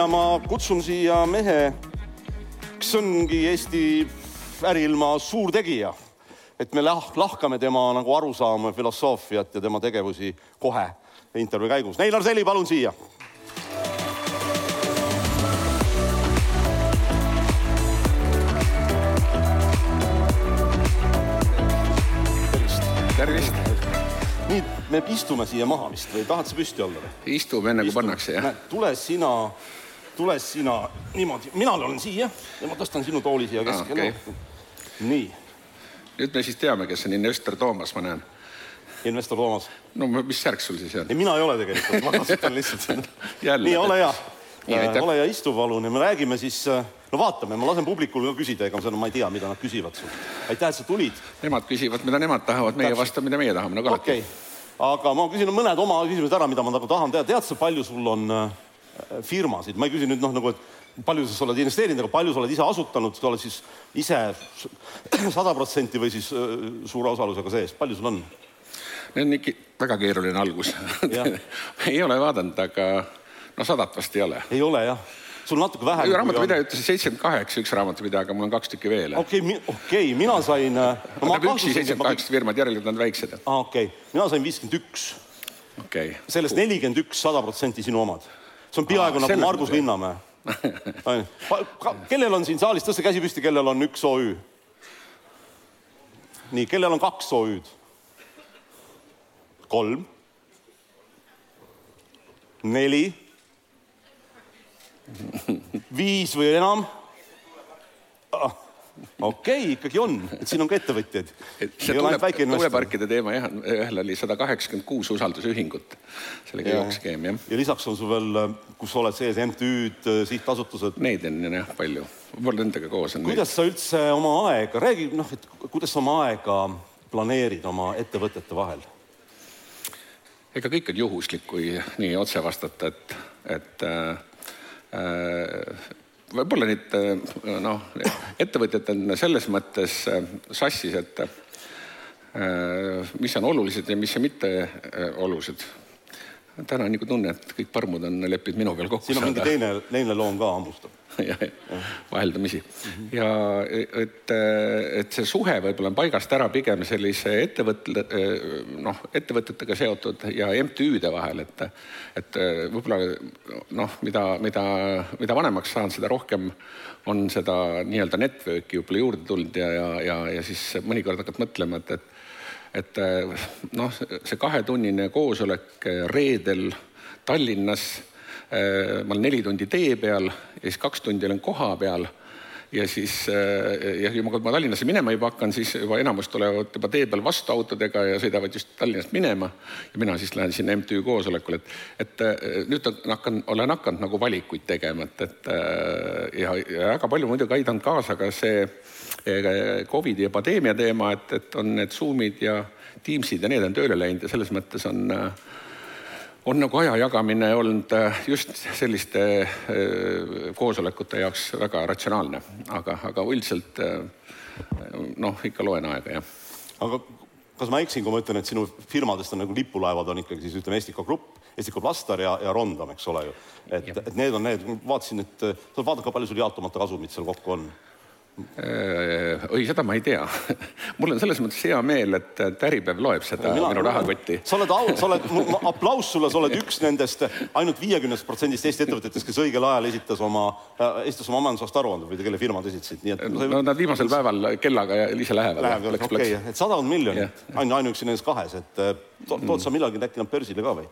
ja ma kutsun siia mehe, kes ongi Eesti äriilma suur tegija. et me lah lahkame tema nagu arusaama, filosoofiat ja tema tegevusi kohe intervjuu käigus. Neilar Seli, palun siia tervist. nii, me istume siia maha vist või tahad sa püsti olla või? istume enne kui pannakse jah? tule sina, tule sina niimoodi, mina olen siia ja ma tõstan sinu tooli siia keskele okei. nii, nüüd me siis teame, kes on investor Toomas, ma näen. investor Toomas. no mis särk sul siis on? ei, mina ei ole tegelikult, ma kasutan lihtsalt Jälle. nii, ole hea aitäh. ole hea, istu palun ja me räägime siis, äh, no vaatame, ma lasen publikul ka küsida, ega seda ma ei tea, mida nad küsivad sult. aitäh, et sa tulid. Nemad küsivad, mida nemad tahavad, meie vastame, mida meie tahame, nagu alati okay., aga ma küsin mõned oma küsimused ära, mida ma nagu tahan teada. tead sa, palju sul on äh, firmasid, ma ei küsi nüüd noh, nagu, et palju sa oled investeerinud, aga palju sa oled ise asutanud, sa oled siis ise sada protsenti või siis äh, suure osalusega sees, palju sul on? Need on ikka väga keeruline algus ei ole vaadanud, aga no sadat vast ei ole. ei ole jah, sul natuke vähem. raamatupidaja ütles seitsekümmend kaheksa, üks raamatupidaja, aga mul on kaks tükki veel. okei okay,, okei okay,, mina sain äh, no, üksi seitsekümmend kaheksa firmat, järelikult nad väiksed. aa okei okay., mina sain viiskümmend üks, okei okay. sellest nelikümmend üks, sada protsenti sinu omad. See on peaaegu Aa, nagu Margus. Linnamäe. kellel on siin saalis, tõsta käsi püsti, kellel on üks OÜ? nii, kellel on kaks OÜ-d? kolm? neli? viis või enam? Okei okay,, ikkagi on, et siin on ka ettevõtjaid. et see investor. tuuleparkide teema jah, ühel oli sada kaheksakümmend kuus usaldusühingut. sellega Ja. jooksis skeem jah. ja lisaks on sul veel, kus oled sees MTÜ-d, sihtasutused. Neid on jah palju, võib-olla nendega koos on neid. kuidas sa üldse oma aega, räägi noh, et kuidas sa oma aega planeerid oma ettevõtete vahel? ega kõik on juhuslik, kui nii otse vastata, et, et äh, äh, võib-olla nüüd äh, noh, ettevõtjad on selles mõttes äh, sassis, et äh, mis on olulised ja mis on mitte olulised. Täna on nagu tunne, et kõik parmud on leppinud minu peal kokku siin on mingi teine, teine loom ka hammustab. ja, ja vaheldumisi. Ja et, et see suhe võib-olla on paigast ära pigem sellise ettevõtte, noh, ettevõtetega seotud ja MTÜ-de vahel, et, et võib-olla noh, mida, mida, mida vanemaks saan, seda rohkem on seda nii-öelda network'i võib-olla juurde tulnud ja, ja, ja, ja siis mõnikord hakkad mõtlema, et, et et noh, see kahetunnine koosolek reedel Tallinnas Äh, ma olen neli tundi tee peal ja siis kaks tundi olen koha peal. Ja siis äh, ja kui ma, Tallinnasse minema juba hakkan, siis juba enamus tulevad juba tee peal vastu autodega ja sõidavad just Tallinnast minema. Ja mina siis lähen sinna MTÜ koosolekule, et, et äh, nüüd hakkan, olen hakanud nagu valikuid tegema, et, et ja, ja väga palju muidugi aidanud kaasa ka see Covidi ja pandeemia teema, et, et on need Zoom'id ja Teamsid ja need on tööle läinud ja selles mõttes on äh, on nagu aja jagamine olnud äh, just selliste koosolekute jaoks väga ratsionaalne, aga, aga üldiselt noh, ikka loen aega, jah. aga kas ma eksin, kui ma ütlen, et sinu firmadest on nagu lipulaevad on ikkagi siis ütleme, Estika Grupp, Estika Plaster ja, ja Rondam, eks ole ju. et, et need on need, vaatasin, et sa vaatad ka palju sul jaotamata kasumit seal kokku on oi, seda ma ei tea mul on selles mõttes hea meel, et, et Äripäev loeb seda Mina, minu rahakotti. sa oled au, sa oled, aplaus sulle, sa oled üks nendest ainult viiekümnest protsendist Eesti ettevõtetest, kes õigel ajal esitas oma, esitas oma majandusaasta aruande või kelle firmad esitasid, nii et. no nad viimasel päeval kellaga ise lähevad. Läheb, okei, et sadakond miljonit, ainu, ainuüksi nendes kahes, et tood mm. sa millalgi äkki nad börsile ka või?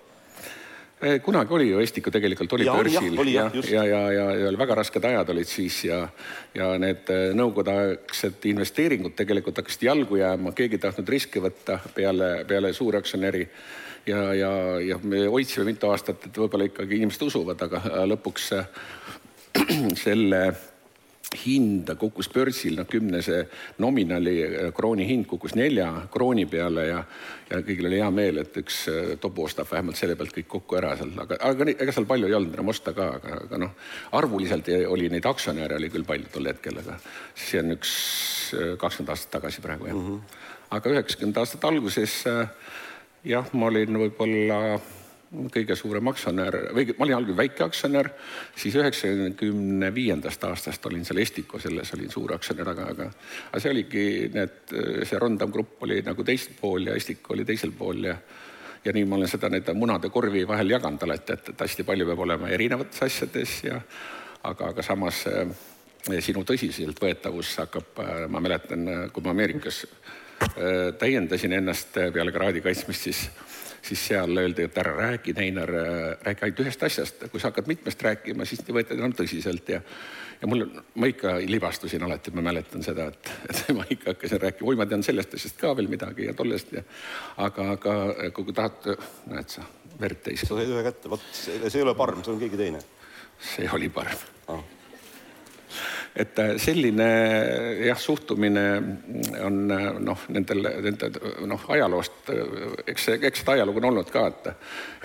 Kunagi oli ju Estiku tegelikult oli ja, börsil. ja, ja, ja, ja, ja, ja väga rasked ajad olid siis ja, ja need nõukogudeaegsed investeeringud tegelikult hakkasid jalgu jääma, keegi ei tahtnud riske võtta peale, peale suuraktsionäri. Ja, ja, ja me hoidsime mitu aastat, et võib-olla ikkagi inimesed usuvad, aga lõpuks selle hind kukkus börsil, noh kümnese nominaali krooni hind kukkus nelja krooni peale ja, ja kõigil oli hea meel, et üks tobu ostab vähemalt selle pealt kõik kokku ära seal, aga, aga ega seal palju ei olnud enam osta ka, aga, aga noh, arvuliselt oli neid aktsionäre oli küll palju tol hetkel, aga see on üks kakskümmend aastat tagasi praegu jah mm. -hmm. aga üheksakümnendate aastate alguses jah, ma olin võib-olla kõige suurem aktsionär või ma olin algul väike aktsionär, siis üheksakümne viiendast aastast olin seal Estico, selles olin suur aktsionär, aga, aga aga see oligi need, see Rondam Grupp oli nagu teisel pool ja Estico oli teisel pool ja ja nii ma olen seda nende munade korvi vahel jaganud alati, et, et hästi palju peab olema erinevates asjades ja aga, aga samas äh, sinu tõsiseltvõetavus hakkab, äh, ma mäletan, kui ma Ameerikas täiendasin ennast peale kraadi kaitsmist, siis siis seal öeldi, et ära räägi, Neinar, räägi ainult ühest asjast, kui sa hakkad mitmest rääkima, siis ei võeta enam tõsiselt ja ja mul, ma ikka libastusin alati, ma mäletan seda, et, et ma ikka hakkasin rääkima, oi, ma tean sellest asjast ka veel midagi ja tollest ja aga, aga kui tahad, näed sa, verd täis. sa said ühe kätte, vot see, see ei ole parm, see on keegi teine. see oli parm ah et äh, selline jah, suhtumine on äh, noh, nendel, nende noh, ajaloost, äh, eks see, eks seda ajalugu on olnud ka, et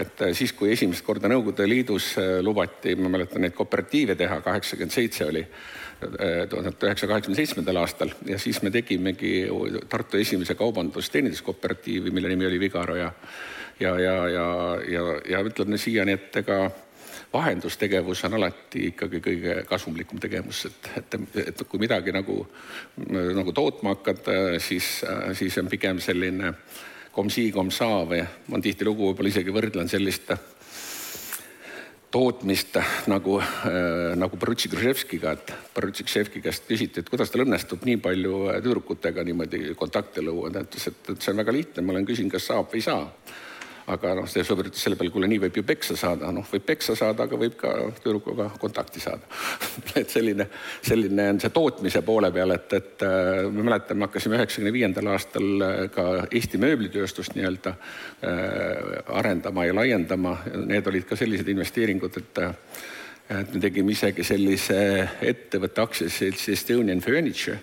et siis, kui esimest korda Nõukogude Liidus lubati, ma mäletan neid kooperatiive teha, kaheksakümmend seitse oli, tuhat üheksasaja kaheksakümne seitsmendal aastal ja siis me tegimegi Tartu esimese kaubandus-teeninduskooperatiivi, mille nimi oli Vigaro ja ja, ja, ja, ja, ja ütleme siiani, et ega vahendustegevus on alati ikkagi kõige kasumlikum tegevus, et, et, et kui midagi nagu, nagu tootma hakata, siis, siis on pigem selline kom-si, kom-sa või ma tihtilugu võib-olla isegi võrdlen sellist tootmist nagu äh,, nagu Borutsik Gruževskiga, et Borutsik Šefki käest küsiti, et kuidas tal õnnestub nii palju tüdrukutega niimoodi kontakte luua, ta ütles, et, et see on väga lihtne, ma olen küsinud, kas saab või ei saa aga noh, see sõber ütles selle peale, kuule, nii võib ju peksa saada, noh, võib peksa saada, aga võib ka tüdrukuga kontakti saada. Et selline, selline on see tootmise poole peal, et, et äh, me mäletame, hakkasime üheksakümne viiendal aastal äh, ka Eesti mööblitööstust nii-öelda äh, arendama ja laiendama. Need olid ka sellised investeeringud, et et me tegime isegi sellise ettevõtte aktsiaseltsi Estonian Furniture,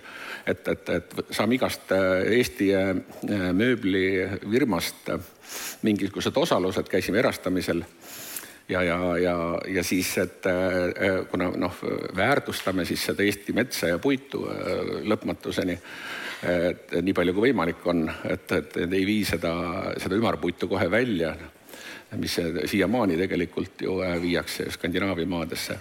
et, et, et saame igast Eesti mööblifirmast mingisugused osalused, käisime erastamisel. Ja, ja, ja, ja siis, et äh, kuna noh, väärtustame siis seda Eesti metsa ja puitu äh, lõpmatuseni, et nii palju kui võimalik on, et, et ei vii seda, seda ümarpuitu kohe välja, mis siiamaani tegelikult ju äh, viiakse Skandinaavia maadesse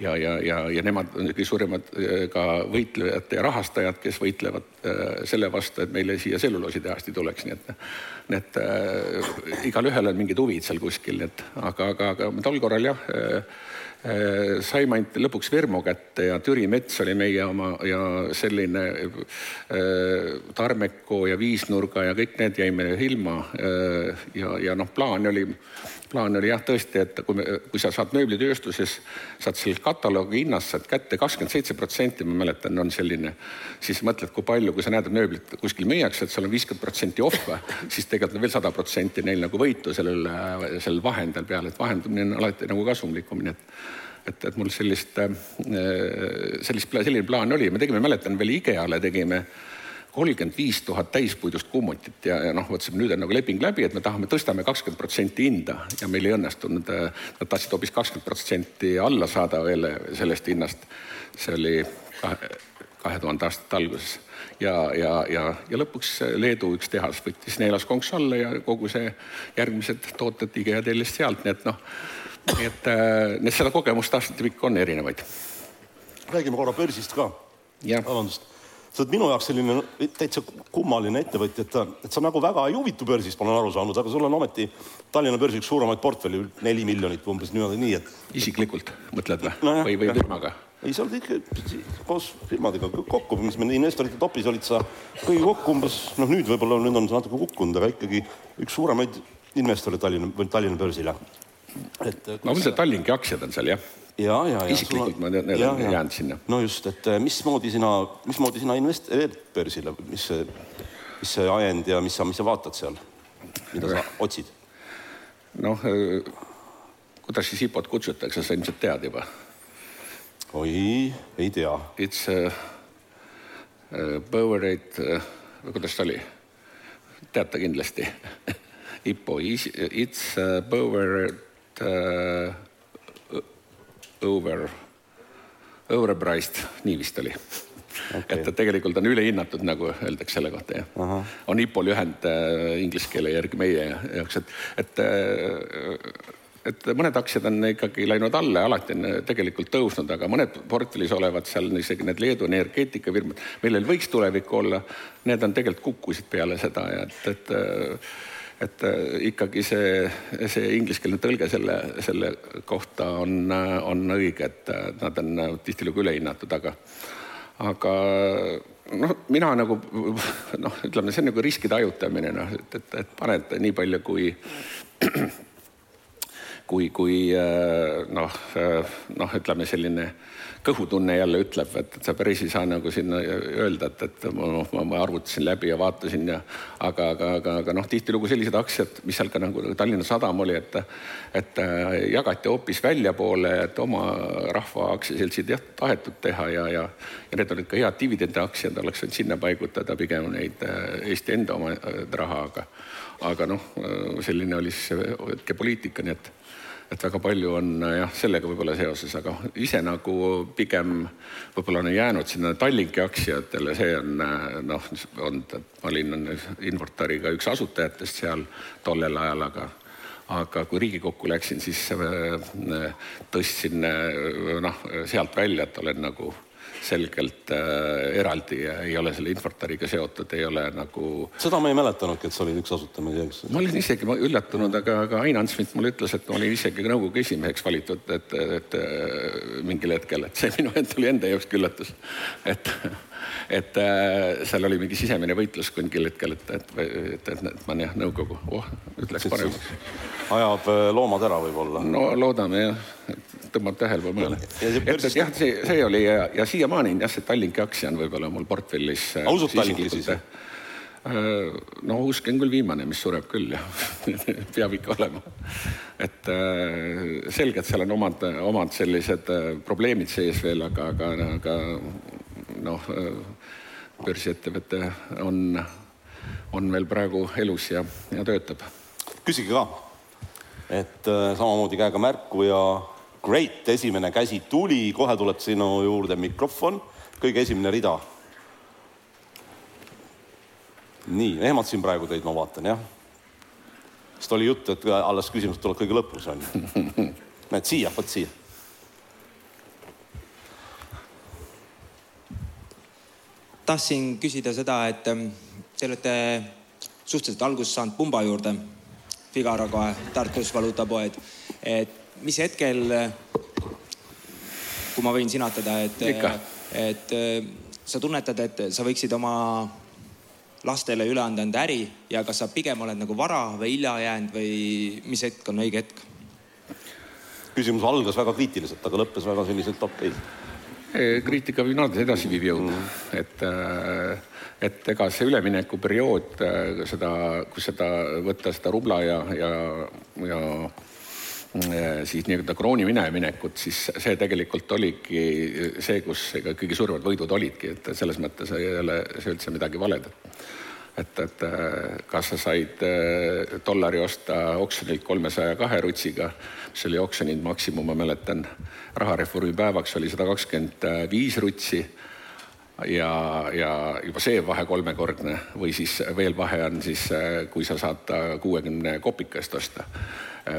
ja, ja, ja, ja nemad on kõige suuremad äh, ka võitlejad ja rahastajad, kes võitlevad äh, selle vastu, et meile siia tselluloositehast ei tuleks, nii et nii et äh, igalühel on mingid huvid seal kuskil, et aga, aga, aga tol korral jah äh,, äh saime ainult lõpuks Vermo kätte ja Türi mets oli meie oma ja selline äh, Tarmeko ja Viisnurga ja kõik need jäime ilma äh, ja, ja noh, plaan oli plaan oli jah, tõesti, et kui me, kui sa saad mööblitööstuses, saad seal kataloogi hinnast saad kätte kakskümmend seitse protsenti, ma mäletan, on selline, siis mõtled, kui palju, kui sa näed, et mööblit kuskil müüakse, et seal on viiskümmend protsenti ohve, siis tegelikult on veel sada protsenti neil nagu võitu sellel, sellel vahendel peal, et vahendamine on alati nagu kasumlikum, nii et et, et mul sellist, sellist, selline plaan oli, me tegime, mäletan veel IKEA-le tegime äh, kolmkümmend viis tuhat täispuidust kummutit ja, ja noh, mõtlesime, nüüd on nagu leping läbi, et me tahame, tõstame kakskümmend protsenti hinda ja meil ei õnnestunud. Nad tahtsid hoopis kakskümmend protsenti alla saada veel sellest hinnast. see oli kahe, tuhande aastate alguses ja, ja, ja, ja lõpuks Leedu üks tehas võttis neelas konks alla ja kogu see järgmised tooted IKEA tellis sealt, nii et noh, nii et äh, need seda kogemust aastate pikk on erinevaid. räägime korra börsist ka. vabandust sa oled minu jaoks selline täitsa kummaline ettevõtja, et, et sa nagu väga ei huvitu börsist, ma olen aru saanud, aga sul on ometi Tallinna börsi üks suuremaid portfelli, neli miljonit umbes niimoodi, nii et. isiklikult mõtled või no, või, või firmaga? ei, sa oled ikka koos firmadega kokku, mis me investorite topis olid sa kõigi kokku umbes, noh, nüüd võib-olla nüüd on see natuke kukkunud, aga ikkagi üks suuremaid investoreid Tallinna, Tallinna börsile. Et. no ilmselt Tallinki aktsiad on seal jah ja, ja, ja. isiklikult ma tean, on jäänud sinna. no just, et eh, mismoodi sina, mismoodi sina investeerid börsile, mis see, mis see ajend ja mis sa, mis sa vaatad seal, mida sa otsid? noh, eh, kuidas siis IPO-t kutsutakse, sa ilmselt tead juba? oi, ei tea. It's uh, uh, Powerade uh,, kuidas ta oli? teate kindlasti IPO, it's Powerade uh, over, overpriced, nii vist oli. Okay.. et tegelikult on ülehinnatud, nagu öeldakse selle kohta jah. on IPO lühend äh, inglise keele järgi meie jaoks, et, et äh, et mõned aktsiad on ikkagi läinud alla ja alati on tegelikult tõusnud, aga mõned portfellis olevad seal isegi need Leedu energeetikafirmad, millel võiks tulevikku olla, need on tegelikult kukkusid peale seda ja et, et et ikkagi see, see ingliskeelne tõlge selle, selle kohta on, on õige, et nad on tihtilugu ülehinnatud, aga, aga noh, mina nagu noh, ütleme, see on nagu riskide hajutamine, noh, et, et, et paned nii palju, kui kui, kui äh, noh, äh, noh, ütleme selline kõhutunne jälle ütleb, et, et sa päris ei saa nagu sinna öelda, et, et ma, ma, ma arvutasin läbi ja vaatasin ja aga, aga, aga, aga noh, tihtilugu sellised aktsiad, mis seal ka nagu Tallinna Sadam oli, et et äh, jagati hoopis väljapoole, et oma rahva aktsiaseltsid jah, tahetud teha ja, ja ja need olid ka head dividendiaktsiad, oleks võinud sinna paigutada pigem neid Eesti enda oma raha, aga aga noh, selline oli siis hetkepoliitika, nii et et väga palju on jah, sellega võib-olla seoses, aga ise nagu pigem võib-olla olen jäänud sinna Tallinki aktsiatele, see on noh, on, ma olin Invotariga üks asutajatest seal tollel ajal, aga aga kui Riigikokku läksin, siis äh, tõstsin äh, noh, sealt välja, et olen nagu selgelt äh, eraldi ja ei ole selle Infortariga seotud, ei ole nagu. seda ma ei mäletanudki, et sa olid üks asutaja, ma ei tea, kas. ma olin isegi ma üllatunud, aga, aga Ain Ansmit mulle ütles, et ma olin isegi nõukogu esimeheks valitud, et, et, et mingil hetkel, et see minu enda oli enda jaoks üllatus, et et äh, seal oli mingi sisemine võitlus mingil hetkel, et, et, et, et, et ma jah, nõukogu, oh, nüüd läks paremaks. ajab äh, loomad ära võib-olla. no loodame jah, tõmbab tähelepanu et jah, see, see oli ja, ja siiamaani jah, see Tallinki aktsia on võib-olla mul portfellis. Äh, ausalt Tallinki siis? no usk on küll viimane, mis sureb küll ja peab ikka olema. et selgelt seal on omad, omad sellised probleemid sees veel, aga, aga, aga noh, börsiettevõte on, on veel praegu elus ja, ja töötab. küsige ka, et äh, samamoodi käega märku ja great, esimene käsi tuli, kohe tuleb sinu juurde mikrofon, kõige esimene rida. nii, ehmatasin praegu teid, ma vaatan, jah. sest oli juttu, et alles küsimused tulevad kõige lõpus, on ju. näed siia, vot siia tahtsin küsida seda, et ähm, te olete suhteliselt algust saanud pumba juurde, Figaro kohe, Tartus valuutapoed, et mis hetkel, kui ma võin sinatada, et, et sa tunnetad, et sa võiksid oma lastele üle anda enda äri ja kas sa pigem oled nagu vara või hilja jäänud või mis hetk on õige hetk? küsimus algas väga kriitiliselt, aga lõppes väga selliselt okeilt kriitika võib alati edasiviiv jõud mm., et, äh, et ega see üleminekuperiood, äh, seda, kui seda võtta seda rubla ja, ja, ja siis nii-öelda krooni mineminekut, siis see tegelikult oligi see, kus ega kõige suuremad võidud olidki, et selles mõttes ei ole see üldse midagi valet. et, et kas sa said dollari osta oksjonilt kolmesaja kahe rutsiga mis oli oksjoni maksimum, ma mäletan, rahareformi päevaks oli sada kakskümmend viis rutsi ja, ja juba see vahe kolmekordne või siis veel vahe on siis, kui sa saad ta kuuekümne kopika eest osta,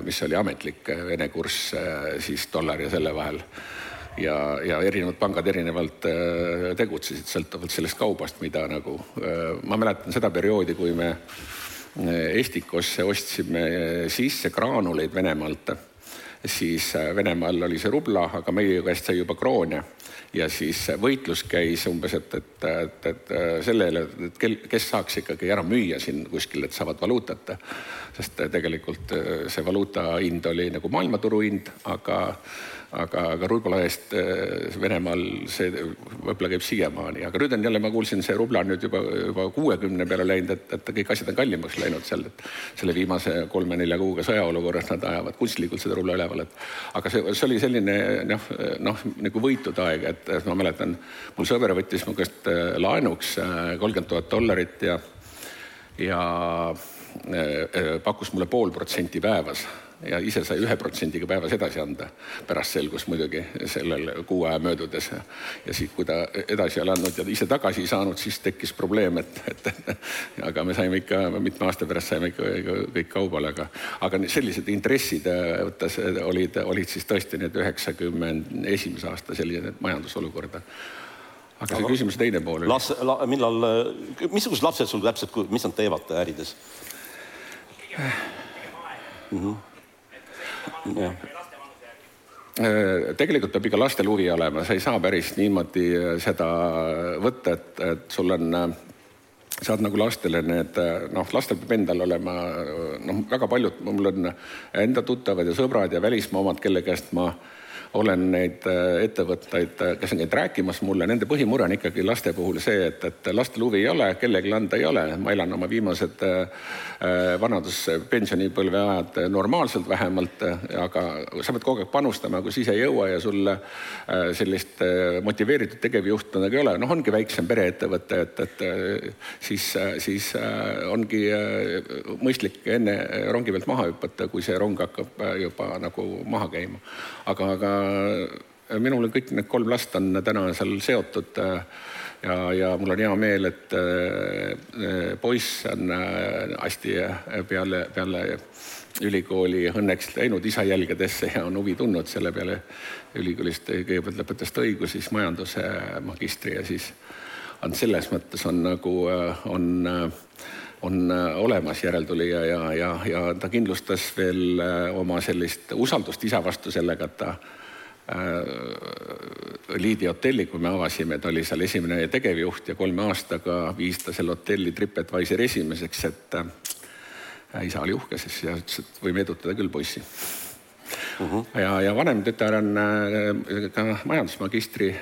mis oli ametlik Vene kurss siis dollari ja selle vahel. ja, ja erinevad pangad erinevalt tegutsesid, sõltuvalt sellest kaubast, mida nagu, ma mäletan seda perioodi, kui me Estikosse ostsime sisse graanuleid Venemaalt siis äh, Venemaal oli see rubla, aga meie käest sai juba kroone ja siis võitlus käis umbes, et, et, et, et äh, sellele, et kel, kes saaks ikkagi ära müüa siin kuskil, et saavad valuutat. sest tegelikult äh, see valuuta hind oli nagu maailmaturu hind, aga aga, aga rubla eest eh, Venemaal see võib-olla käib siiamaani, aga nüüd on jälle, ma kuulsin, see rubla on nüüd juba, juba kuuekümne peale läinud, et, et kõik asjad on kallimaks läinud seal, et selle viimase kolme-nelja kuuga sõjaolukorras nad ajavad kunstlikult seda rubla üleval, et aga see, see oli selline noh, noh nagu võitude aeg, et ma mäletan, mul sõber võttis mu käest eh, laenuks eh, kolmkümmend tuhat dollarit ja, ja pakkus mulle pool protsenti päevas ja ise sai ühe protsendiga päevas edasi anda. pärast selgus muidugi sellel kuu aja möödudes ja, siis, kui ta edasi ei ole andnud ja ise tagasi ei saanud, siis tekkis probleem, et, et aga me saime ikka mitme aasta pärast saime ikka kõik kaubale, aga, aga sellised intressid võttes olid, olid siis tõesti need üheksakümmend esimese aasta selline majandusolukorda aga see küsimuse teine pool oli. las- la,, millal, missugused lapsed sul täpselt, mis nad teevad ärides mm? -hmm. Äh, tegelikult peab iga lastel huvi olema, sa ei saa päris niimoodi äh, seda võtta, et, et sul on, äh, saad nagu lastele need, noh, lastel peab endal olema, noh, väga paljud, mul on enda tuttavad ja sõbrad ja välismaa omad, kelle käest ma äh, olen neid äh, ettevõtteid, äh, kes on käinud rääkimas mulle, nende põhimure on ikkagi laste puhul see, et, et lastel huvi ei ole, kellelegi anda ei ole. ma elan oma viimased äh, vanaduspensionipõlve ajad normaalselt vähemalt, aga sa pead kogu aeg panustama, kui sa ise ei jõua ja sul sellist motiveeritud tegevjuhtu nagu ei ole, noh, ongi väiksem pereettevõte, et, et siis, siis ongi mõistlik enne rongi pealt maha hüpata, kui see rong hakkab juba nagu maha käima. aga, aga minul on kõik need kolm last on täna seal seotud äh, ja, ja mul on hea meel, et äh, poiss on hästi peale, peale ülikooli õnneks läinud isa jälgedesse ja on huvi tundnud selle peale. ülikoolist kõigepealt lõpetas ta õigus, siis majanduse magistri ja siis on selles mõttes on nagu on on olemas järeltulija ja, ja, ja ta kindlustas veel oma sellist usaldust isa vastu sellega, et ta Äh, Liidi hotelli, kui me avasime, ta oli seal esimene tegevjuht ja kolme aastaga viis ta selle hotelli TripAdvisori esimeseks, et äh, isa oli uhke siis ja ütles, et võime edutada küll poissi uh. Mhm. -huh. ja, ja vanem tütar on äh, ka majandusmagistri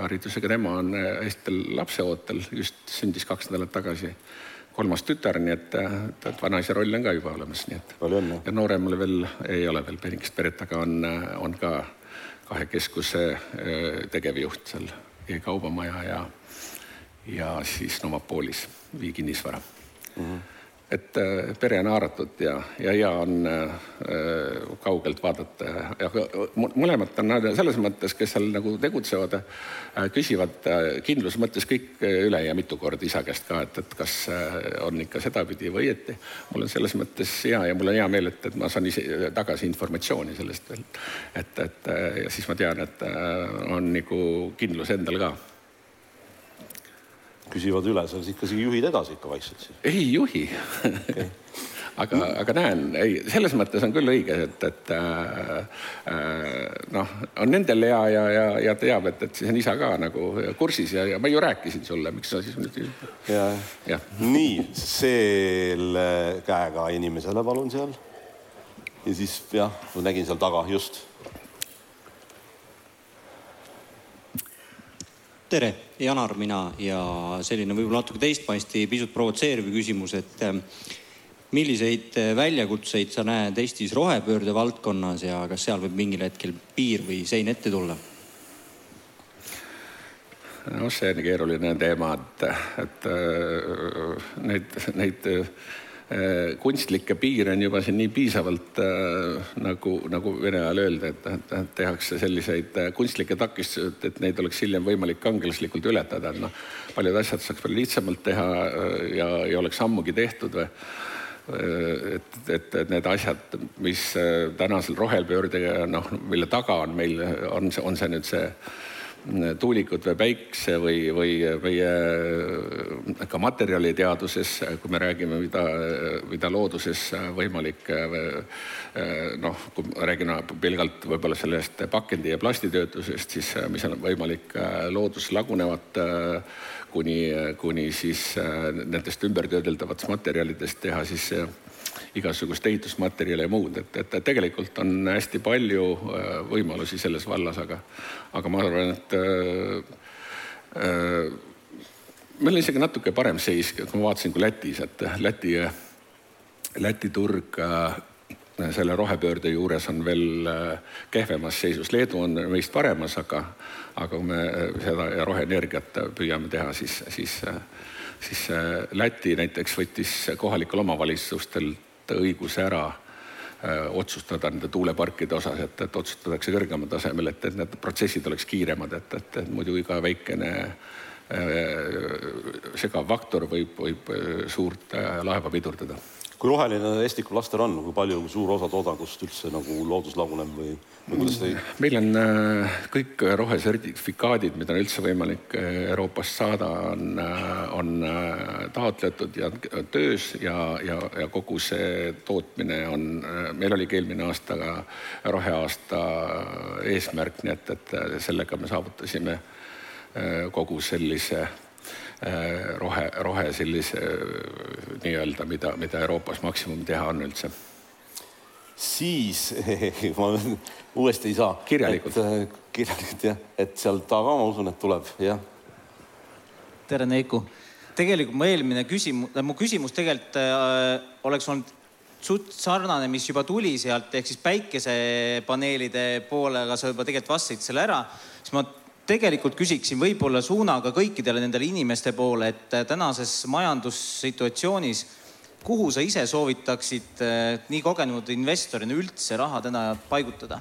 haridusega, tema on hästi lapseootel, just sündis kaks nädalat tagasi kolmas tütar, nii et, et vanaisa roll on ka juba olemas, nii et. palju õnne. ja nooremale veel ei ole veel peenikest peret, aga on, on ka kahe keskuse tegevjuht seal e-kaubamaja ja, ja siis Novapolis Vii kinnisvara mm. -hmm et äh, pere on haaratud ja, ja hea on äh, kaugelt vaadata ja mõlemad on selles mõttes, kes seal nagu tegutsevad äh,, küsivad äh, kindluse mõttes kõik üle ja mitu korda isa käest ka, et, et kas äh, on ikka sedapidi või õieti. mul on selles mõttes hea ja mul on hea meel, et, et ma saan ise tagasi informatsiooni sellest veel. et, et äh, ja siis ma tean, et on nagu kindlus endal ka küsivad üle, sa ikka juhid edasi ikka vaikselt siis? ei juhi okay. aga, aga näen, ei, selles mõttes on küll õige, et, et äh, äh, noh, on nendel hea ja, ja, ja teab, et, et siis on isa ka nagu kursis ja, ja ma ju rääkisin sulle, miks sa siis nüüd. ja, ja., nii selle käega inimesele palun seal. ja siis jah, ma nägin seal taga just tere, Janar mina ja selline võib-olla natuke teistpaisti, pisut provotseeriv küsimus, et ähm, milliseid äh, väljakutseid sa näed Eestis rohepöörde valdkonnas ja kas seal võib mingil hetkel piir või sein ette tulla? noh, see on keeruline teema, et, et äh, neid, neid Äh, kunstlikke piire on juba siin nii piisavalt äh, nagu, nagu vene ajal öelda, et, tehakse selliseid äh, kunstlikke takistusi, et neid oleks hiljem võimalik kangelaslikult ületada, et noh, paljud asjad saaks palju lihtsamalt teha ja, ja oleks ammugi tehtud või et, et, et need asjad, mis tänasel rohepöördega noh, mille taga on meil, on on see nüüd see tuulikud või päikse või, või meie ka materjaliteaduses, kui me räägime, mida, mida looduses võimalik noh, kui ma räägin pelgalt võib-olla sellest pakendi ja plastitöötlusest, siis mis on võimalik loodus lagunevat kuni, kuni siis nendest ümbertöödeldavatest materjalidest teha siis igasugust ehitusmaterjali ja muud, et, et tegelikult on hästi palju äh, võimalusi selles vallas, aga, aga ma arvan, et äh, äh, meil on isegi natuke parem seis, ma vaatasin, kui Lätis, et Läti, Läti turg äh, selle rohepöörde juures on veel kehvemas seisus. Leedu on meist paremas, aga, aga kui me seda roheenergiat püüame teha, siis, siis, siis Läti näiteks võttis kohalikel omavalitsustel õiguse ära otsustada nende tuuleparkide osas, et, et otsustatakse kõrgemal tasemel, et, et need protsessid oleks kiiremad, et, et, et muidu iga väikene segav faktor võib, võib suurt laeva pidurdada kui roheline Estiku laster on, kui palju, kui suur osa toodangust üldse nagu loodus laguneb või, või kuidas te? meil on äh, kõik rohesertifikaadid, mida on üldse võimalik äh, Euroopast saada, on, äh, on taotletud ja töös ja, ja, ja kogu see tootmine on, meil oligi eelmine aasta ka roheaasta eesmärk, nii et, et sellega me saavutasime kogu sellise rohe, rohe sellise äh, nii-öelda, mida, mida Euroopas maksimum teha on üldse. siis ma uuesti ei saa. kirjalikult. Äh, kirjalikult jah, et sealt taga ma usun, et tuleb jah. tere, Neiku. tegelikult mu eelmine küsimus, mu küsimus tegelikult äh, oleks olnud suht sarnane, mis juba tuli sealt ehk siis päikesepaneelide poole, aga sa juba tegelikult vastasid selle ära. siis ma tegelikult küsiksin võib-olla suunaga kõikidele nendele inimeste poole, et äh, tänases majandussituatsioonis, kuhu sa ise soovitaksid äh, nii kogenud investorina üldse raha täna paigutada?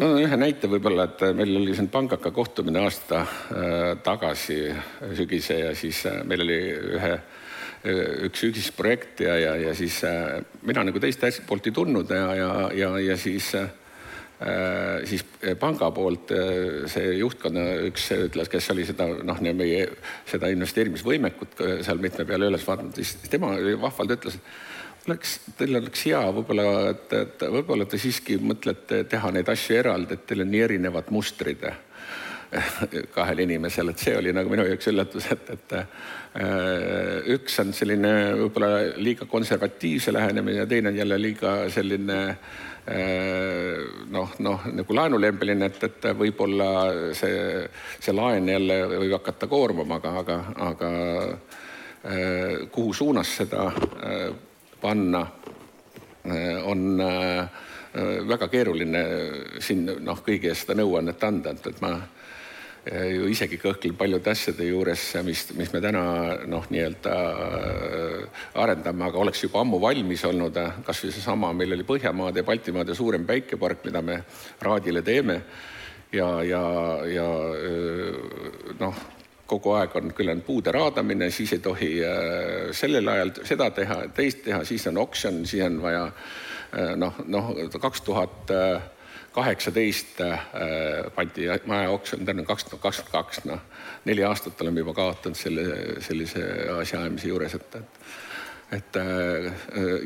no ühe näite võib-olla, et äh, meil oli siin pangaka kohtumine aasta tagasi sügise ja siis meil oli ühe üks ühisprojekt ja, ja, ja siis mina nagu teist poolt ei tundnud ja, ja, ja, ja siis äh, siis äh, panga poolt äh, see juhtkonna üks ütles, kes oli seda noh, meie seda investeerimisvõimekut seal mitme peale üles vaadanud, siis tema vahvalt ütles, oleks, teil oleks hea võib-olla, et, et võib-olla te siiski mõtlete teha neid asju eraldi, et teil on nii erinevad mustrid kahel inimesel, et see oli nagu minu jaoks üllatus, et, et üks on selline võib-olla liiga konservatiivse lähenemine ja teine on jälle liiga selline äh, Äh, noh, noh nagu laenulembeline, et, et võib-olla see, see laen jälle võib hakata koormama, aga, aga, aga äh, kuhu suunas seda äh, panna, on väga keeruline siin noh, kõigi eest seda nõuannet anda, et, et ma ju isegi kõhklen paljude asjade juures, mis, mis me täna noh, nii-öelda äh, arendame, aga oleks juba ammu valmis olnud, äh, kasvõi seesama, meil oli Põhjamaade ja Baltimaade suurem päikepark, mida me Raadile teeme. ja, ja, ja äh, noh, kogu aeg on küll on puude raadamine, siis ei tohi sellel ajal seda teha, teist teha, siis on oksjon, siis on vaja noh, noh kaks tuhat kaheksateist äh, pandi maja oksjon, kakskümmend kaks, noh, neli aastat oleme juba kaotanud selle, sellise asjaajamise juures, et, et et äh,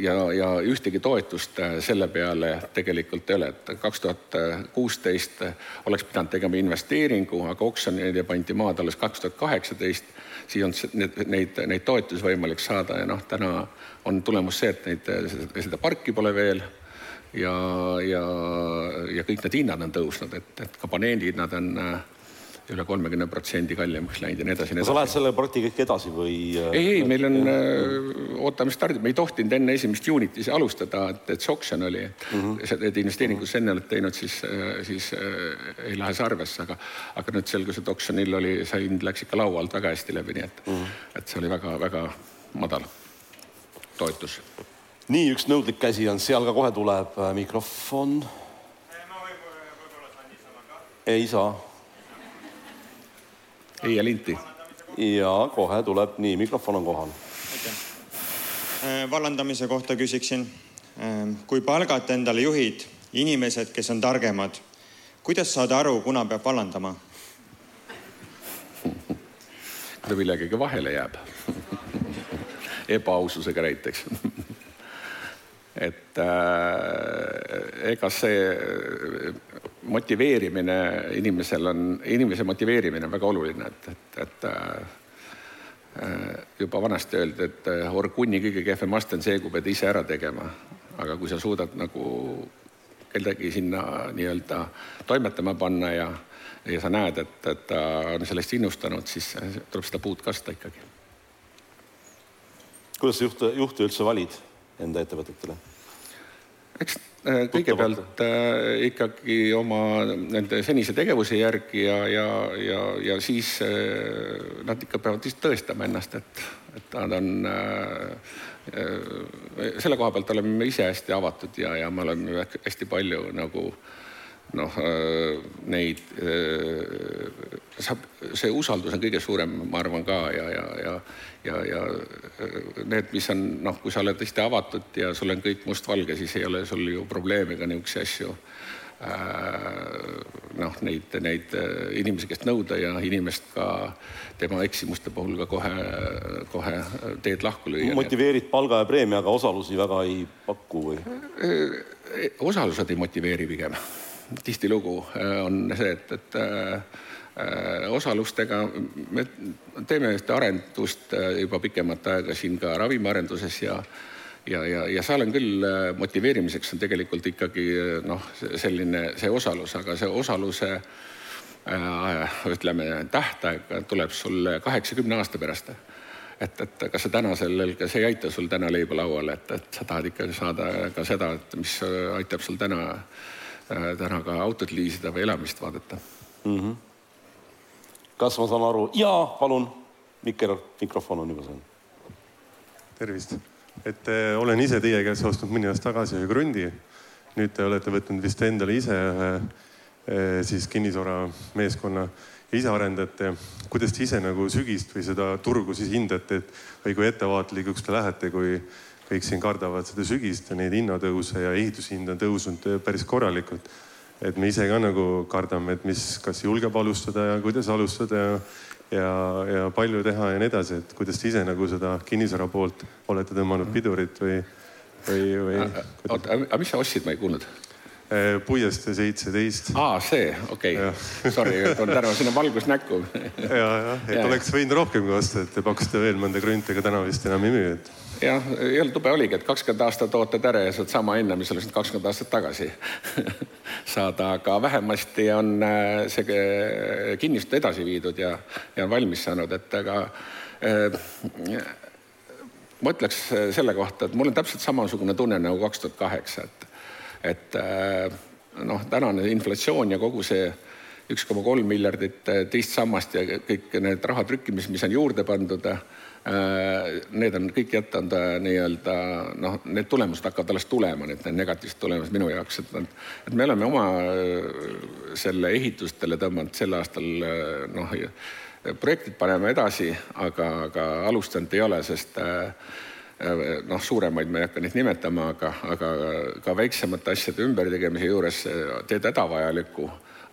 ja, ja ühtegi toetust äh, selle peale tegelikult ei ole, et kaks tuhat kuusteist oleks pidanud tegema investeeringu, aga oksjonile pandi maad alles kaks tuhat kaheksateist, siis on neid, neid, neid toetusi võimalik saada ja noh, täna on tulemus see, et neid, seda parki pole veel ja, ja, ja kõik need hinnad on tõusnud, et, et ka paneeli hinnad on äh, üle kolmekümne protsendi kallimaks läinud ja nii edasi. sa lähed selle projektiga ikka edasi või? Äh, ei, ei, meil on, äh, ootame stardi, me ei tohtinud enne esimest juunit ise alustada, et, et see oksjon oli mm, -hmm. et investeeringus enne oled teinud, siis, siis äh, ei lähe see arvesse, aga, aga nüüd selgus, et oksjonil oli, see hind läks ikka laua alt väga hästi läbi, nii et mm, -hmm. et see oli väga-väga madal toetus nii, üks nõudlik käsi on seal ka, kohe tuleb äh, mikrofon. ei saa. ei ja linti. ja kohe tuleb, nii, mikrofon on kohal. Äh, vallandamise kohta küsiksin. Äh, kui palgata endale juhid, inimesed, kes on targemad, kuidas saada aru, kuna peab vallandama? kui ta millegagi vahele jääb ebaaususega näiteks et äh, ega see motiveerimine inimesel on, inimese motiveerimine on väga oluline, et, et, et äh, juba vanasti öeldi, et äh, orgunni kõige kehvem aste on see, kui pead ise ära tegema. aga kui sa suudad nagu kedagi sinna nii-öelda toimetama panna ja, ja sa näed, et, et ta on sellest innustanud, siis tuleb seda puud kasta ikkagi. kuidas sa juhte, juhte üldse valid? Enda ettevõtetele? eks kõigepealt äh, ikkagi oma nende senise tegevuse järgi ja, ja, ja, ja siis äh, nad ikka peavad lihtsalt tõestama ennast, et, et nad on äh, äh, selle koha pealt oleme me ise hästi avatud ja, ja me oleme hästi palju nagu noh, neid saab, see usaldus on kõige suurem, ma arvan ka ja, ja, ja, ja, ja need, mis on noh, kui sa oled hästi avatud ja sul on kõik mustvalge, siis ei ole sul ju probleeme ka niisuguseid asju noh, neid, neid inimesi, kes nõuda ja inimest ka tema eksimuste puhul ka kohe, kohe teed lahku lüüa. motiveerid palga ja preemiaga, osalusi väga ei paku või? osalused ei motiveeri pigem tihtilugu äh, on see, et, et äh, äh, osalustega me teeme ühte arendust juba pikemat aega siin ka ravimiarenduses ja ja, ja, ja seal on küll motiveerimiseks on tegelikult ikkagi noh, selline see osalus, aga see osaluse äh, ütleme, tähtaeg tuleb sul kaheksakümne aasta pärast. et, et kas sa tänasel, kas ei aita sul täna leiba lauale, et, et sa tahad ikkagi saada ka seda, et mis aitab sul täna Äh, täna ka autot liisida või elamist vaadata mm. -hmm. kas ma saan aru? jaa, palun. Mikker, mikrofon on juba seal. tervist, et äh, olen ise teie käest ostnud mõni aasta tagasi ühe krundi. nüüd te olete võtnud vist endale ise ühe äh, siis kinnisvara meeskonna ja ise arendate. kuidas te ise nagu sügist või seda turgu siis hindate, et või kui ettevaatlikuks te lähete, kui kõik siin kardavad seda sügist ja neid hinnatõuse ja ehitushind on tõusnud päris korralikult. et me ise ka nagu kardame, et mis, kas julgeb alustada ja kuidas alustada ja, ja, ja palju teha ja nii edasi, et kuidas te ise nagu seda kinnisvara poolt olete tõmmanud pidurit või, või, või? oota, aga mis sa ostsid, ma ei kuulnud Eh, puiestee seitseteist. aa, see, okei okay., sorry, toon tänu sinna valgust näkku ja, jah, et ja, oleks võinud rohkemgi osta, et te pakusite veel mõnda krunti, aga täna vist enam ei müü, et. Jah, jälle tube oligi, et kakskümmend aastat ootad ära ja saad sama hinna, mis oleks kakskümmend aastat tagasi saada, aga vähemasti on äh, see äh, kinnistu edasi viidud ja, ja on valmis saanud, et aga äh, ma ütleks selle kohta, et mul on täpselt samasugune tunne nagu kaks tuhat kaheksa, et et äh, noh, tänane inflatsioon ja kogu see üks koma kolm miljardit äh, teist sammast ja kõik need raha trükkimised, mis on juurde pandud, äh, need on kõik jätnud nii-öelda noh, need tulemused hakkavad alles tulema, need, negatiivsed tulemused minu jaoks, et, et me oleme oma selle ehitustele tõmmanud sel aastal noh, projektid paneme edasi, aga, aga alustanud ei ole, sest äh, Äh, noh, suuremaid ma ei hakka neid nimetama, aga, aga ka väiksemate asjade ümbertegemise juures teed hädavajalikku,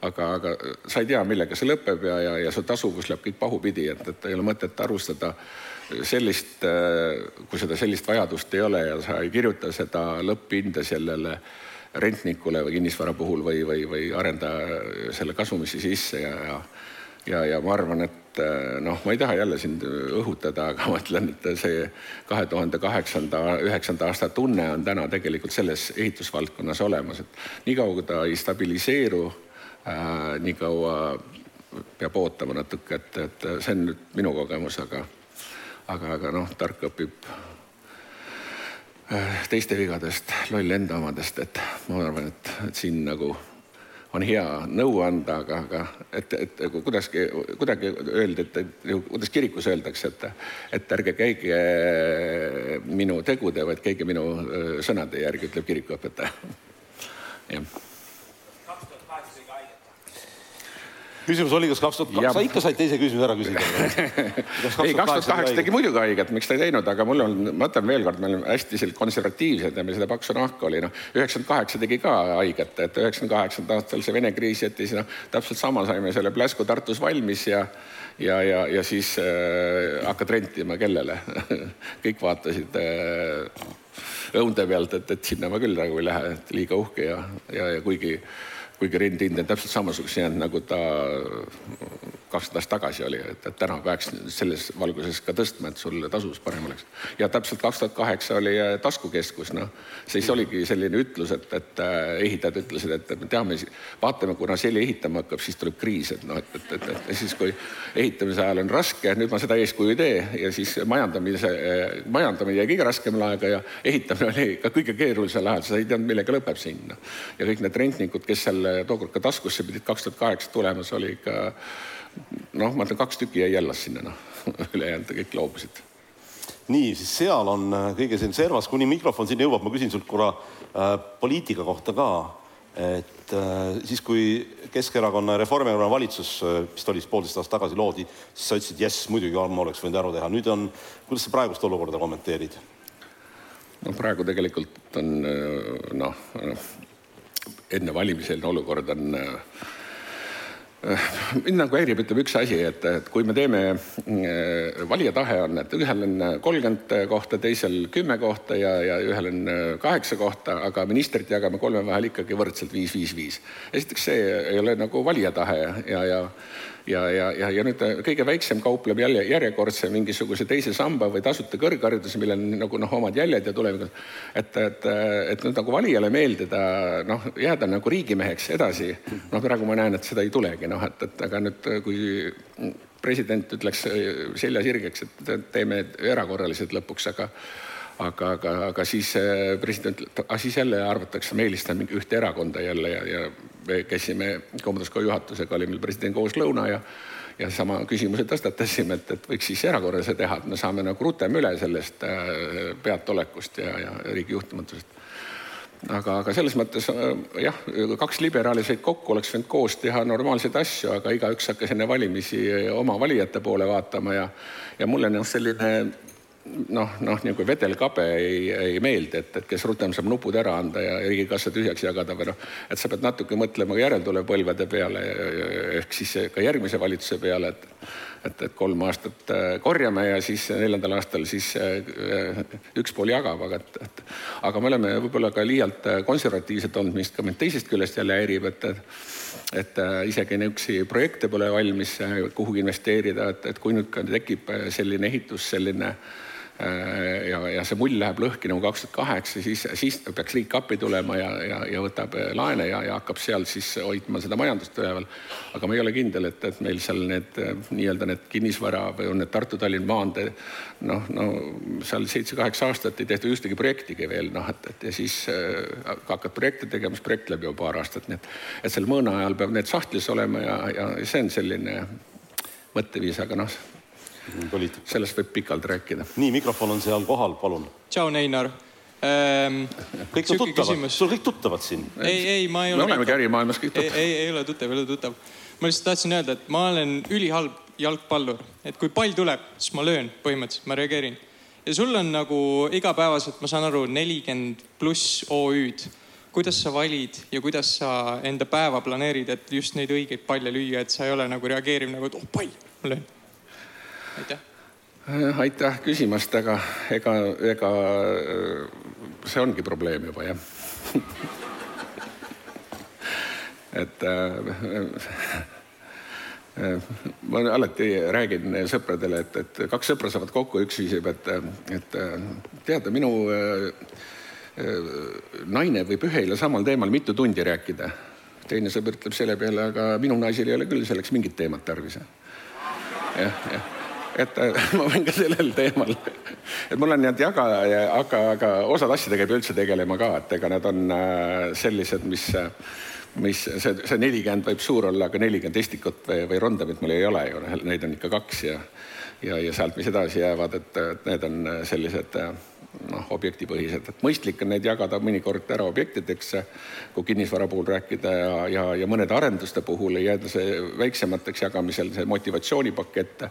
aga, aga sa ei tea, millega see lõpeb ja, ja, ja su tasuvus läheb kõik pahupidi, et, et ei ole mõtet arvustada sellist, äh, kui seda sellist vajadust ei ole ja sa ei kirjuta seda lõpphinda sellele rentnikule või kinnisvara puhul või, või, või arendaja selle kasumisse sisse ja, ja ja, ja ma arvan, et eh, noh, ma ei taha jälle sind õhutada, aga ma ütlen, et see kahe tuhande kaheksanda, üheksanda aasta tunne on täna tegelikult selles ehitusvaldkonnas olemas, et niikaua kui ta ei stabiliseeru äh,, niikaua peab ootama natuke, et, et see on nüüd minu kogemus, aga, aga, aga noh, tark õpib äh, teiste vigadest, loll enda omadest, et ma arvan, et, et siin nagu on hea nõu anda, aga, aga et, et kuidagi, kuidagi öelda, et, et kuidas kirikus öeldakse, et, et ärge käige minu tegude, vaid käige minu sõnade järgi, ütleb kirikuõpetaja. jah küsimus oli, kas kaks tuhat kaks, sa ikka said teise küsimuse ära küsida ei, kaks tuhat kaheksa tegi muidugi haiget, miks ta ei teinud, aga mul on, ma ütlen veelkord, me oleme hästi konservatiivsed ja meil seda paksu nahka oli, noh, üheksakümmend kaheksa tegi ka haiget, et üheksakümne kaheksandal aastal see Vene kriis jättis, noh, täpselt sama saime selle pläsku Tartus valmis ja ja, ja, ja siis äh, hakkad rentima kellele? Kõik vaatasid äh, õunte pealt, et, et sinna ma küll nagu ei lähe, et liiga uhke ja, ja, ja kuigi kuigi rendihind on täpselt samasuguseks jäänud, nagu ta kakskümmend aastat tagasi oli, et, et täna peaks selles valguses ka tõstma, et sul tasus parem oleks. ja täpselt kaks tuhat kaheksa oli äh, taskukeskus, noh, siis oligi selline ütlus, et, et äh, ehitajad ütlesid, et, me teame, vaatame, kuna seli ehitama hakkab, siis tuleb kriis, et noh, et, et, et, et, et siis, kui ehitamise ajal on raske, nüüd ma seda eeskuju ei tee. Ja siis majandamise, majandamine jäi kõige raskemal aega ja ehitamine oli ka kõige keerulisel ajal, sa ei teadnud, millega lõpeb siin no.. ja kõik need rentnikud, kes seal tookord ka taskusse pidid kaks tuhat kaheksa tulema, see oli ikka noh, ma ütlen, kaks tükki jäi Jellas sinna, noh, ülejäänud kõik loobusid. nii, siis seal on äh, kõige siin servas, kuni mikrofon sinna jõuab, ma küsin sult korra äh, poliitika kohta ka. et äh, siis, kui Keskerakonna ja Reformierakonna valitsus äh,, vist oli siis poolteist aastat tagasi loodi, siis sa ütlesid, jess, muidugi ma oleks võinud ära teha. nüüd on, kuidas sa praegust olukorda kommenteerid? no praegu tegelikult on äh, noh, enne valimiseelne olukord on äh, mind nagu häirib, ütleme üks asi, et, et kui me teeme, äh, valija tahe on, et ühel on kolmkümmend kohta, teisel kümme kohta ja, ja ühel on kaheksa kohta, aga ministrit jagame kolme vahel ikkagi võrdselt viis, viis, viis. esiteks see ei ole nagu valija tahe ja, ja, ja ja, ja, ja, ja nüüd kõige väiksem kaupleb jälle järjekordse mingisuguse teise samba või tasuta kõrghariduse, millel on nagu noh, omad jäljed ja tulevikus. et, et, et nüüd nagu valijale meeldida, noh, jääda nagu riigimeheks edasi. noh, praegu ma näen, et seda ei tulegi, noh, et, et aga nüüd, kui president ütleks selja sirgeks, et teeme erakorralised lõpuks, aga aga, aga, aga siis president ütleb, aga siis jälle arvatakse, me eelistame mingi ühte erakonda jälle ja, ja me käisime Kaubanduskoja juhatusega, oli meil presidendi kooslõuna ja ja sama küsimuse tõstatasime, et, et võiks siis erakorralise teha, et me saame nagu rutem üle sellest äh, peataolekust ja, ja riigi juhtimatusest. aga, aga selles mõttes äh, jah, kaks liberaali said kokku, oleks võinud koos teha normaalseid asju, aga igaüks hakkas enne valimisi oma valijate poole vaatama ja ja mulle noh, selline noh, noh nagu vedelkabe ei, ei meeldi, et, et kes rutem saab nupud ära anda ja riigikassa tühjaks jagada või noh, et sa pead natuke mõtlema ka järeltulevpõlvede peale ehk siis ka järgmise valitsuse peale, et et, et kolm aastat äh, korjame ja siis neljandal aastal siis äh, üks pool jagab, aga et, et aga me oleme võib-olla ka liialt äh, konservatiivsed olnud, mis ka mind teisest küljest jälle häirib, et et isegi niisuguseid projekte pole valmis kuhugi investeerida, et, kui nüüd tekib selline ehitus, selline äh, Äh, ja, ja see mull läheb lõhki nagu kaks tuhat kaheksa, siis, siis peaks riik appi tulema ja, ja, ja võtab äh, laene ja, ja hakkab seal siis hoidma seda majandust üleval. aga ma ei ole kindel, et, et meil seal need äh, nii-öelda need kinnisvara või on need Tartu-Tallinna maantee noh, no seal seitse-kaheksa aastat ei tehtud ühtegi projektigi veel noh, et, et ja siis äh, hakkad projekte tegema, siis projekt läheb juba paar aastat, nii et, et sel mõõna ajal peab need sahtlis olema ja, ja see on selline mõtteviis, aga noh poliitika. sellest võib pikalt rääkida. nii, mikrofon on seal kohal, palun. tšau, Neinar ähm,. kõik on tuttavad, sul kõik tuttavad siin. ei, ei, ma ei ole. me olemegi ärimaailmas kõik tuttavad. ei, ei, ei ole tuttav, ei ole tuttav. ma lihtsalt tahtsin öelda, et ma olen ülihalb jalgpallur, et kui pall tuleb, siis ma löön põhimõtteliselt, ma reageerin. ja sul on nagu igapäevaselt, ma saan aru, nelikümmend pluss OÜ-d. kuidas sa valid ja kuidas sa enda päeva planeerid, et just neid õigeid palle lüüa, et sa ei ole nagu reageeriv nagu, et oh pall, ma löön aitäh. aitäh küsimast, aga ega, ega see ongi probleem juba jah et äh, ma alati räägin sõpradele, et, et kaks sõpra saavad kokku, üks küsib, et, et tead, minu naine võib ühel ja samal teemal mitu tundi rääkida. teine sõber ütleb selle peale, aga minu naisel ei ole küll selleks mingit teemat tarvis. jah, jah et äh, ma võin ka sellel teemal, et mul on need jaga, aga, aga osad asjadega ei pea üldse tegelema ka, et ega nad on äh, sellised, mis, mis see, see nelikümmend võib suur olla, aga nelikümmend estikut või, või rondamit mul ei ole ju, neid on ikka kaks ja ja, ja sealt, mis edasi jäävad, et, et need on sellised noh, objektipõhised, et mõistlik on neid jagada mõnikord ära objektideks, kui kinnisvara puhul rääkida ja, ja, ja mõnede arenduste puhul ei jääda see väiksemateks jagamisel see motivatsioonipakett,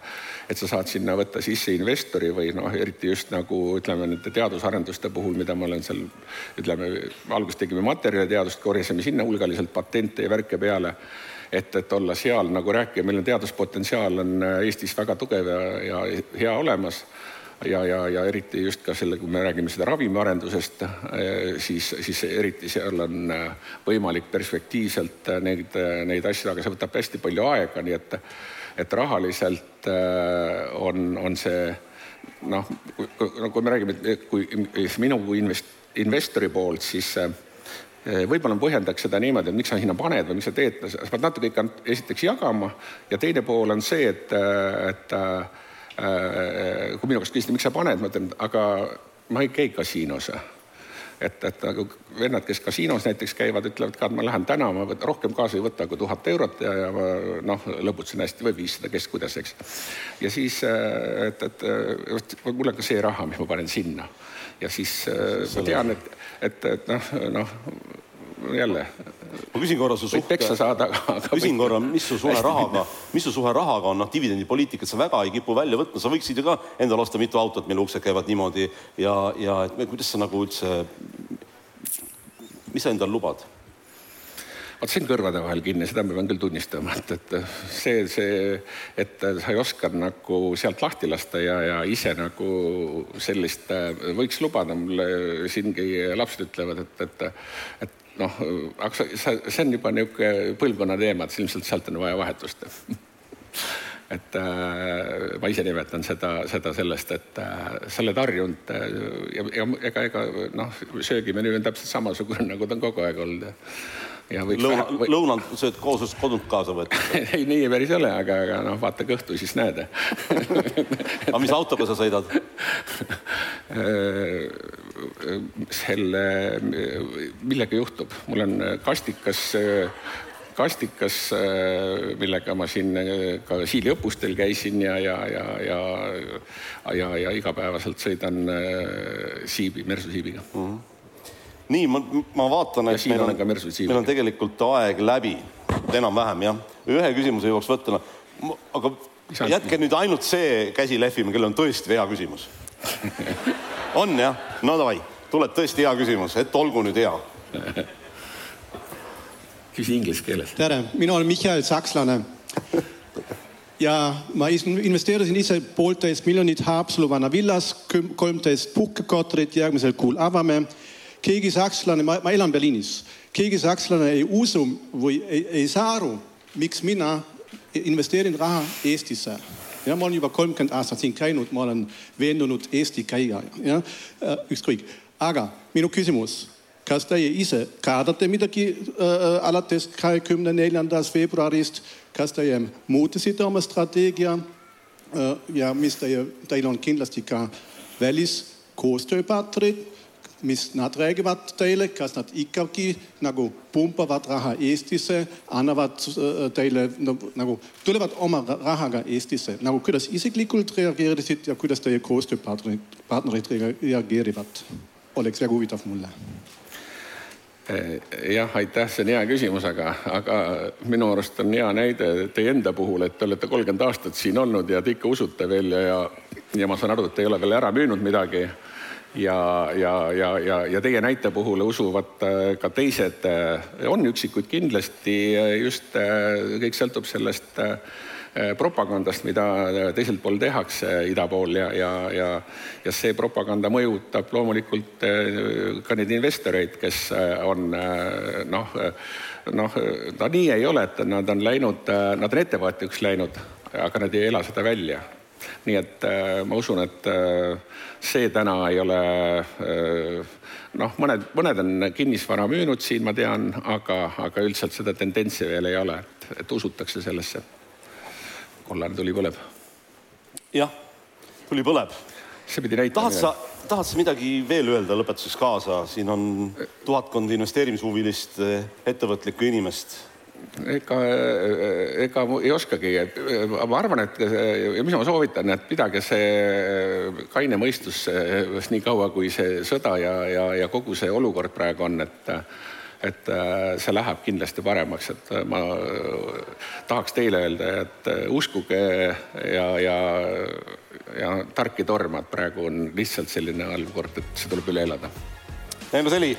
et sa saad sinna võtta sisse investori või noh, eriti just nagu ütleme nende teadusarenduste puhul, mida ma olen seal ütleme, alguses tegime materjaliteadust, korjasime sinna hulgaliselt patente ja värke peale et, et olla seal nagu rääkija, meil on teaduspotentsiaal on Eestis väga tugev ja, ja hea olemas ja, ja, ja eriti just ka selle, kui me räägime seda ravimiarendusest, eh, siis, siis eriti seal on eh, võimalik perspektiivselt neid, neid asju, aga see võtab hästi palju aega, nii et et rahaliselt on, on see noh, kui me räägime, kui minu kui invest-, investori poolt, siis võib-olla ma põhjendaks seda niimoodi, et miks sa sinna paned või miks sa teed, sa pead natuke ikka esiteks jagama ja teine pool on see, et, et kui minu käest küsida, miks sa paned, ma ütlen, aga ma ei käi kasiinos. Et, et nagu vennad, kes kasiinos näiteks käivad, ütlevad ka, et ma lähen täna, ma võt, rohkem kaasa ei võta kui tuhat eurot ja, ja ma noh, lõbutsen hästi või viissada, kes kuidas, eks. ja siis, et, et mul on ka see raha, mis ma panen sinna. Ja siis Selle... ma tean, et, et, et noh, noh jälle. ma küsin korra su suhte. peksa saada, aga. küsin korra, mis su suhe rahaga, mis su suhe rahaga on, noh, dividendipoliitikat sa väga ei kipu välja võtma, sa võiksid ju ka endale osta mitu autot, mille uksed käivad niimoodi ja, ja et kuidas sa nagu üldse, mis sa endale lubad? vot see on kõrvade vahel kinni, seda ma pean küll tunnistama, et, et see, see, et sa ei oska nagu sealt lahti lasta ja, ja ise nagu sellist võiks lubada, mulle siingi lapsed ütlevad, et, et, et noh, aga sa, see on juba niisugune põlvkonna teema, et ilmselt sealt on vaja vahetust. Et äh, ma ise nimetan seda, seda sellest, et äh, sa oled harjunud äh, ja, ja ega, ega noh, söögimenüü on täpselt samasugune, nagu ta on kogu aeg olnud lõuna või..., lõunal sööd koos kodunt kaasa võtta. Ei, nii päris ei ole, aga, aga noh, vaata kõhtu, siis näed. Aga mis autoga sa sõidad? Selle, millega juhtub, mul on kastikas kastikas, millega ma siin ka Siili õppustel käisin ja, ja, ja, ja ja, ja igapäevaselt sõidan siibi, mersusiibiga mm. -hmm nii, ma, ma vaatan, et meil on, meil on tegelikult aeg läbi, enam-vähem jah. ühe küsimuse jõuaks võtta, no aga jätke nüüd ainult see käsi lehvima, kellel on tõesti hea küsimus. On jah? no davai, tuleb tõesti hea küsimus, et olgu nüüd hea. Küsi inglise keeles. tere, mina olen Mihhail Sakslane. Ja ma investeerisin ise poolteist miljonit Haapsalu Villas, kolmteist puhkekorterit, järgmisel kuul avame keegi sakslane, ma, ma elan Berliinis, keegi sakslane ei usu või ei, ei saa aru, miks mina investeerin raha Eestisse. ja ma olen juba kolmkümmend aastat siin käinud, ma olen veendunud Eesti käija, jah, äh, ükskõik. aga minu küsimus, kas teie ise kardate midagi äh, alates kahekümne neljandast veebruarist, kas teie muutisite oma strateegia äh, ja mis teie, teil on kindlasti ka väliskoostööpartnerid mis nad räägivad teile, kas nad ikkagi nagu pumpavad raha Eestisse, annavad äh, teile nagu, tulevad oma rahaga Eestisse, nagu kuidas isiklikult reageerisid ja kuidas teie koostööpartnerid, partnerid reageerivad, oleks väga huvitav mulle. Äh, jah, aitäh, see on hea küsimus, aga, aga minu arust on hea näide teie enda puhul, et te olete kolmkümmend aastat siin olnud ja te ikka usute veel ja, ja ma saan aru, et te ei ole veel ära müünud midagi ja, ja, ja, ja, ja teie näite puhul usuvad äh, ka teised, äh, on üksikuid kindlasti, äh, just kõik sõltub sellest propagandast, mida teiselt pool tehakse ida pool ja, ja, ja, ja see propaganda mõjutab loomulikult ka neid investoreid, kes on noh, noh, ta nii ei ole, et nad on läinud, nad on ettevaatuks läinud, aga nad ei ela seda välja nii et äh, ma usun, et äh, see täna ei ole äh, noh, mõned, mõned on kinnisvara müünud siin, ma tean, aga, aga üldiselt seda tendentsi veel ei ole, et, et usutakse sellesse. kollane tuli põleb. jah, tuli põleb. see pidi näitama. tahad sa, tahad sa midagi veel öelda lõpetuseks kaasa, siin on tuhatkond investeerimishuvilist ettevõtlikku inimest ega, ega ei oskagi. ma arvan, et ja mis ma soovitan, et pidage see kaine mõistus nii kaua, kui see sõda ja, ja, ja kogu see olukord praegu on, et et see läheb kindlasti paremaks, et ma tahaks teile öelda, et uskuge ja, ja, ja tark ei torma, et praegu on lihtsalt selline halb kord, et see tuleb üle elada. Neeme Seli